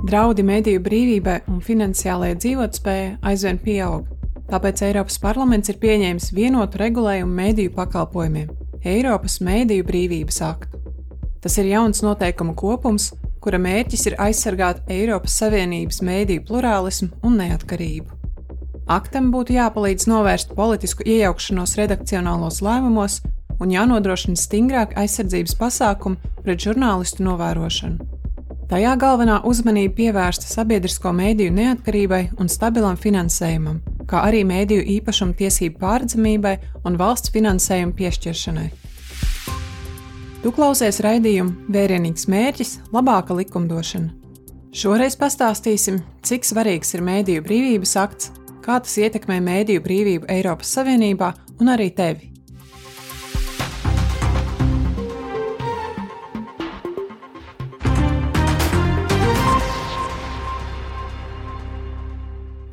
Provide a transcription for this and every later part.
Draudi mediju brīvībai un finansiālajai dzīvotspējai aizvien pieaug. Tāpēc Eiropas parlaments ir pieņēmis vienotu regulējumu mediju pakalpojumiem - Eiropas Mēdīju brīvības aktu. Tas ir jauns noteikumu kopums, kura mērķis ir aizsargāt Eiropas Savienības mēdīju plurālismu un neatkarību. Aktam būtu jāpalīdz novērst politisku iejaukšanos redakcionālos lēmumos un jānodrošina stingrāka aizsardzības pasākumi pret žurnālistu novērošanu. Tajā galvenā uzmanība pievērsta sabiedrisko mēdīju neatkarībai un stabilam finansējumam, kā arī mēdīju īpašuma tiesību pārredzamībai un valsts finansējuma piešķiršanai. Tu klausies raidījumu Vērienīgs mērķis - labāka likumdošana. Šoreiz pastāstīsim, cik svarīgs ir mēdīju brīvības akts, kā tas ietekmē mēdīju brīvību Eiropas Savienībā un arī tevi.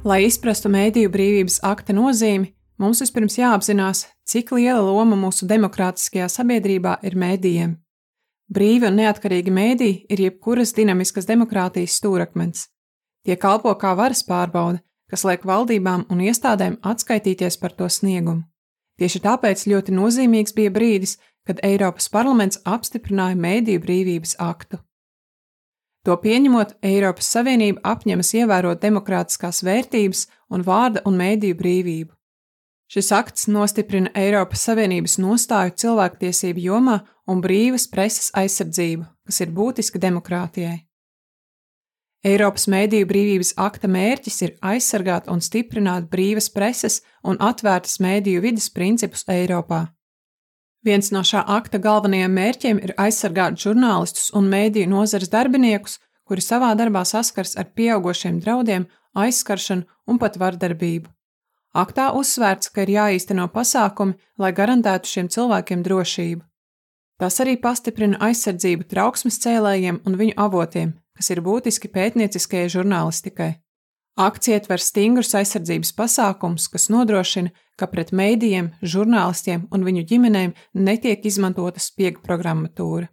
Lai izprastu mēdīju brīvības akta nozīmi, mums vispirms jāapzinās, cik liela loma mūsu demokrātiskajā sabiedrībā ir mēdījiem. Brīvi un neatkarīgi mēdīji ir jebkuras dinamiskas demokrātijas stūrakmens. Tie kalpo kā varas pārbaude, kas liek valdībām un iestādēm atskaitīties par to sniegumu. Tieši tāpēc ļoti nozīmīgs bija brīdis, kad Eiropas parlaments apstiprināja mēdīju brīvības aktu. To pieņemot, Eiropas Savienība apņemas ievērot demokrātiskās vērtības un vārda un mēdīju brīvību. Šis akts nostiprina Eiropas Savienības nostāju cilvēktiesību jomā un brīvas preses aizsardzību, kas ir būtiska demokrātijai. Eiropas mēdīju brīvības akta mērķis ir aizsargāt un stiprināt brīvas preses un atvērtas mēdīju vidas principus Eiropā. Viens no šā akta galvenajiem mērķiem ir aizsargāt žurnālistus un mēdīju nozares darbiniekus, kuri savā darbā saskars ar pieaugušiem draudiem, aizskaršanu un pat vardarbību. Aktā uzsvērts, ka ir jāīsteno pasākumi, lai garantētu šiem cilvēkiem drošību. Tas arī pastiprina aizsardzību trauksmes cēlējiem un viņu avotiem, kas ir būtiski pētnieciskajai žurnālistikai. Akts ietver stingrus aizsardzības pasākums, kas nodrošina, ka pret mēdījiem, žurnālistiem un viņu ģimenēm netiek izmantota spiegu programmatūra.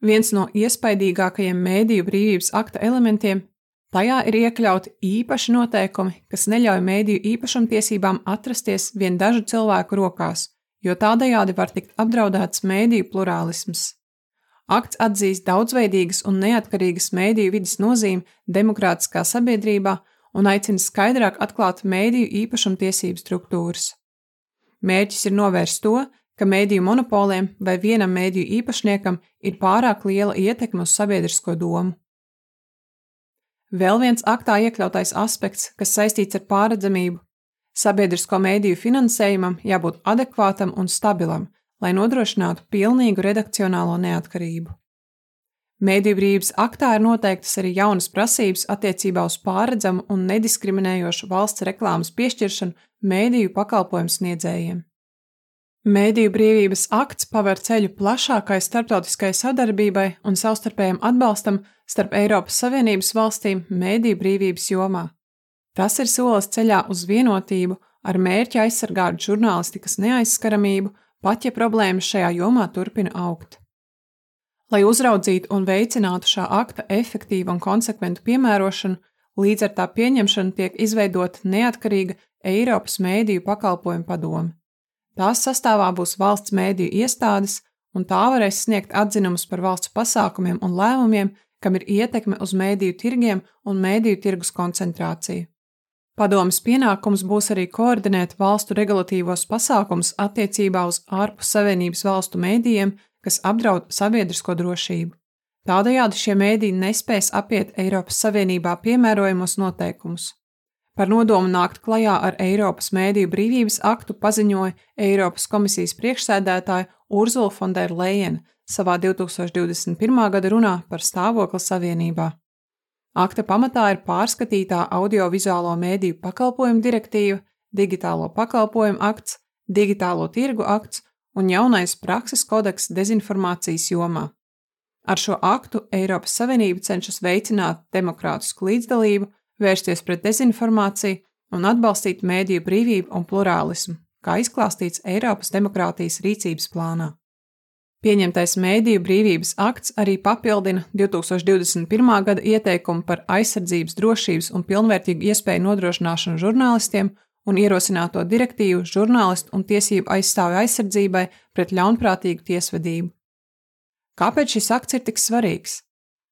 Viens no iespaidīgākajiem mēdīju brīvības akta elementiem - tajā ir iekļauti īpaši noteikumi, kas neļauj mēdīju īpašumtiesībām atrasties vien dažu cilvēku rokās, jo tādējādi var tikt apdraudēts mēdīju plurālisms. Akts atzīst daudzveidīgas un neatkarīgas mēdīju vidas nozīmi demokrātiskā sabiedrībā un aicina skaidrāk atklāt mēdīju īpašumtiesību struktūras. Mērķis ir novērst to, ka mēdīju monopoliem vai vienam mēdīju īpašniekam ir pārāk liela ietekme uz sabiedrisko domu. Vēl viens aktā iekļautais aspekts, kas saistīts ar pārredzamību - sabiedrisko mēdīju finansējumam jābūt adekvātam un stabilam, lai nodrošinātu pilnīgu redakcionālo neatkarību. Mēdīju brīvības aktā ir noteiktas arī jaunas prasības attiecībā uz pārredzamu un nediskriminējošu valsts reklāmas piešķiršanu mēdīju pakalpojumu sniedzējiem. Mēdīju brīvības akts paver ceļu plašākai starptautiskai sadarbībai un savstarpējam atbalstam starp Eiropas Savienības valstīm mēdīju brīvības jomā. Tas ir solis ceļā uz vienotību ar mērķi aizsargāt žurnālistikas neaizskaramību pat ja problēmas šajā jomā turpina augt. Lai uzraudzītu un veicinātu šā akta efektīvu un konsekventu piemērošanu, līdz ar tā pieņemšanu tiek izveidota neatkarīga Eiropas mēdīju pakalpojumu padome. Tās sastāvā būs valsts mēdīju iestādes, un tā varēs sniegt atzinumus par valsts pasākumiem un lēmumiem, kam ir ietekme uz mēdīju tirgiem un mēdīju tirgus koncentrāciju. Padomas pienākums būs arī koordinēt valstu regulatīvos pasākumus attiecībā uz ārpus Savienības valstu mēdījiem, kas apdraud sabiedrisko drošību. Tādējādi šie mēdīji nespēs apiet Eiropas Savienībā piemērojamos noteikumus. Par nodomu nākt klajā ar Eiropas mēdīju brīvības aktu paziņoja Eiropas komisijas priekšsēdētāja Urzula Fonderleina savā 2021. gada runā par stāvokli Savienībā. Akta pamatā ir pārskatītā audiovizuālo mēdīju pakalpojumu direktīva, digitālo pakalpojumu akts, digitālo tirgu akts un jaunais prakses kodeks dezinformācijas jomā. Ar šo aktu Eiropas Savienība cenšas veicināt demokrātisku līdzdalību, vērsties pret dezinformāciju un atbalstīt mēdīju brīvību un plurālismu, kā izklāstīts Eiropas demokrātijas rīcības plānā. Pieņemtais Mēdīju brīvības akts arī papildina 2021. gada ieteikumu par aizsardzības, drošības un pilnvērtīgu iespēju nodrošināšanu žurnālistiem un ierosināto direktīvu žurnālistu un tiesību aizstāvju aizsardzībai pret ļaunprātīgu tiesvedību. Kāpēc šis akts ir tik svarīgs?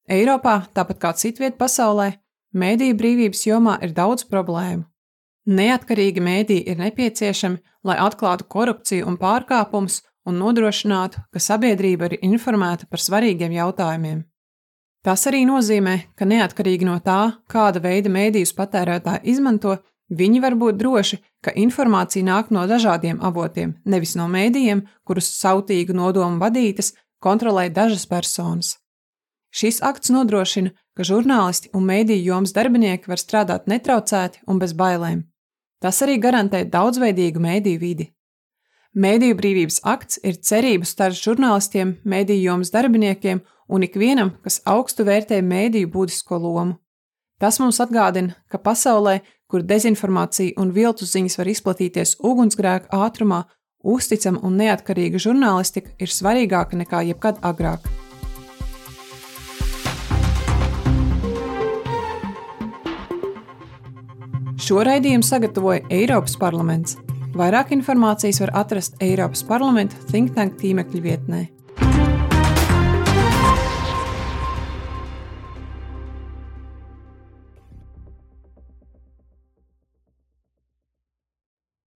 Eiropā, tāpat kā citviet pasaulē, mēdīju brīvības jomā ir daudz problēmu. Neatkarīgi mēdī ir nepieciešami, lai atklātu korupciju un pārkāpumus un nodrošinātu, ka sabiedrība ir informēta par svarīgiem jautājumiem. Tas arī nozīmē, ka neatkarīgi no tā, kāda veida mēdījus patērētāji izmanto, viņi var būt droši, ka informācija nāk no dažādiem avotiem, nevis no mēdījiem, kurus sautīgu nodomu vadītas kontrolē dažas personas. Šis akts nodrošina, ka žurnālisti un mēdīju jomas darbinieki var strādāt netraucēti un bez bailēm. Tas arī garantē daudzveidīgu mēdīju vidi. Mēdīju brīvības akts ir cerības starp žurnālistiem, mēdīju jomas darbiniekiem un ikvienam, kas augstu vērtē mēdīju būtisko lomu. Tas mums atgādina, ka pasaulē, kur dezinformācija un viltus ziņas var izplatīties ugunsgrēka ātrumā, uzticama un neatkarīga žurnālistika ir svarīgāka nekā jebkad agrāk. Šo raidījumu sagatavoja Eiropas parlaments. Vairāk informācijas var atrast Eiropas parlamenta think tank tīmekļa vietnē.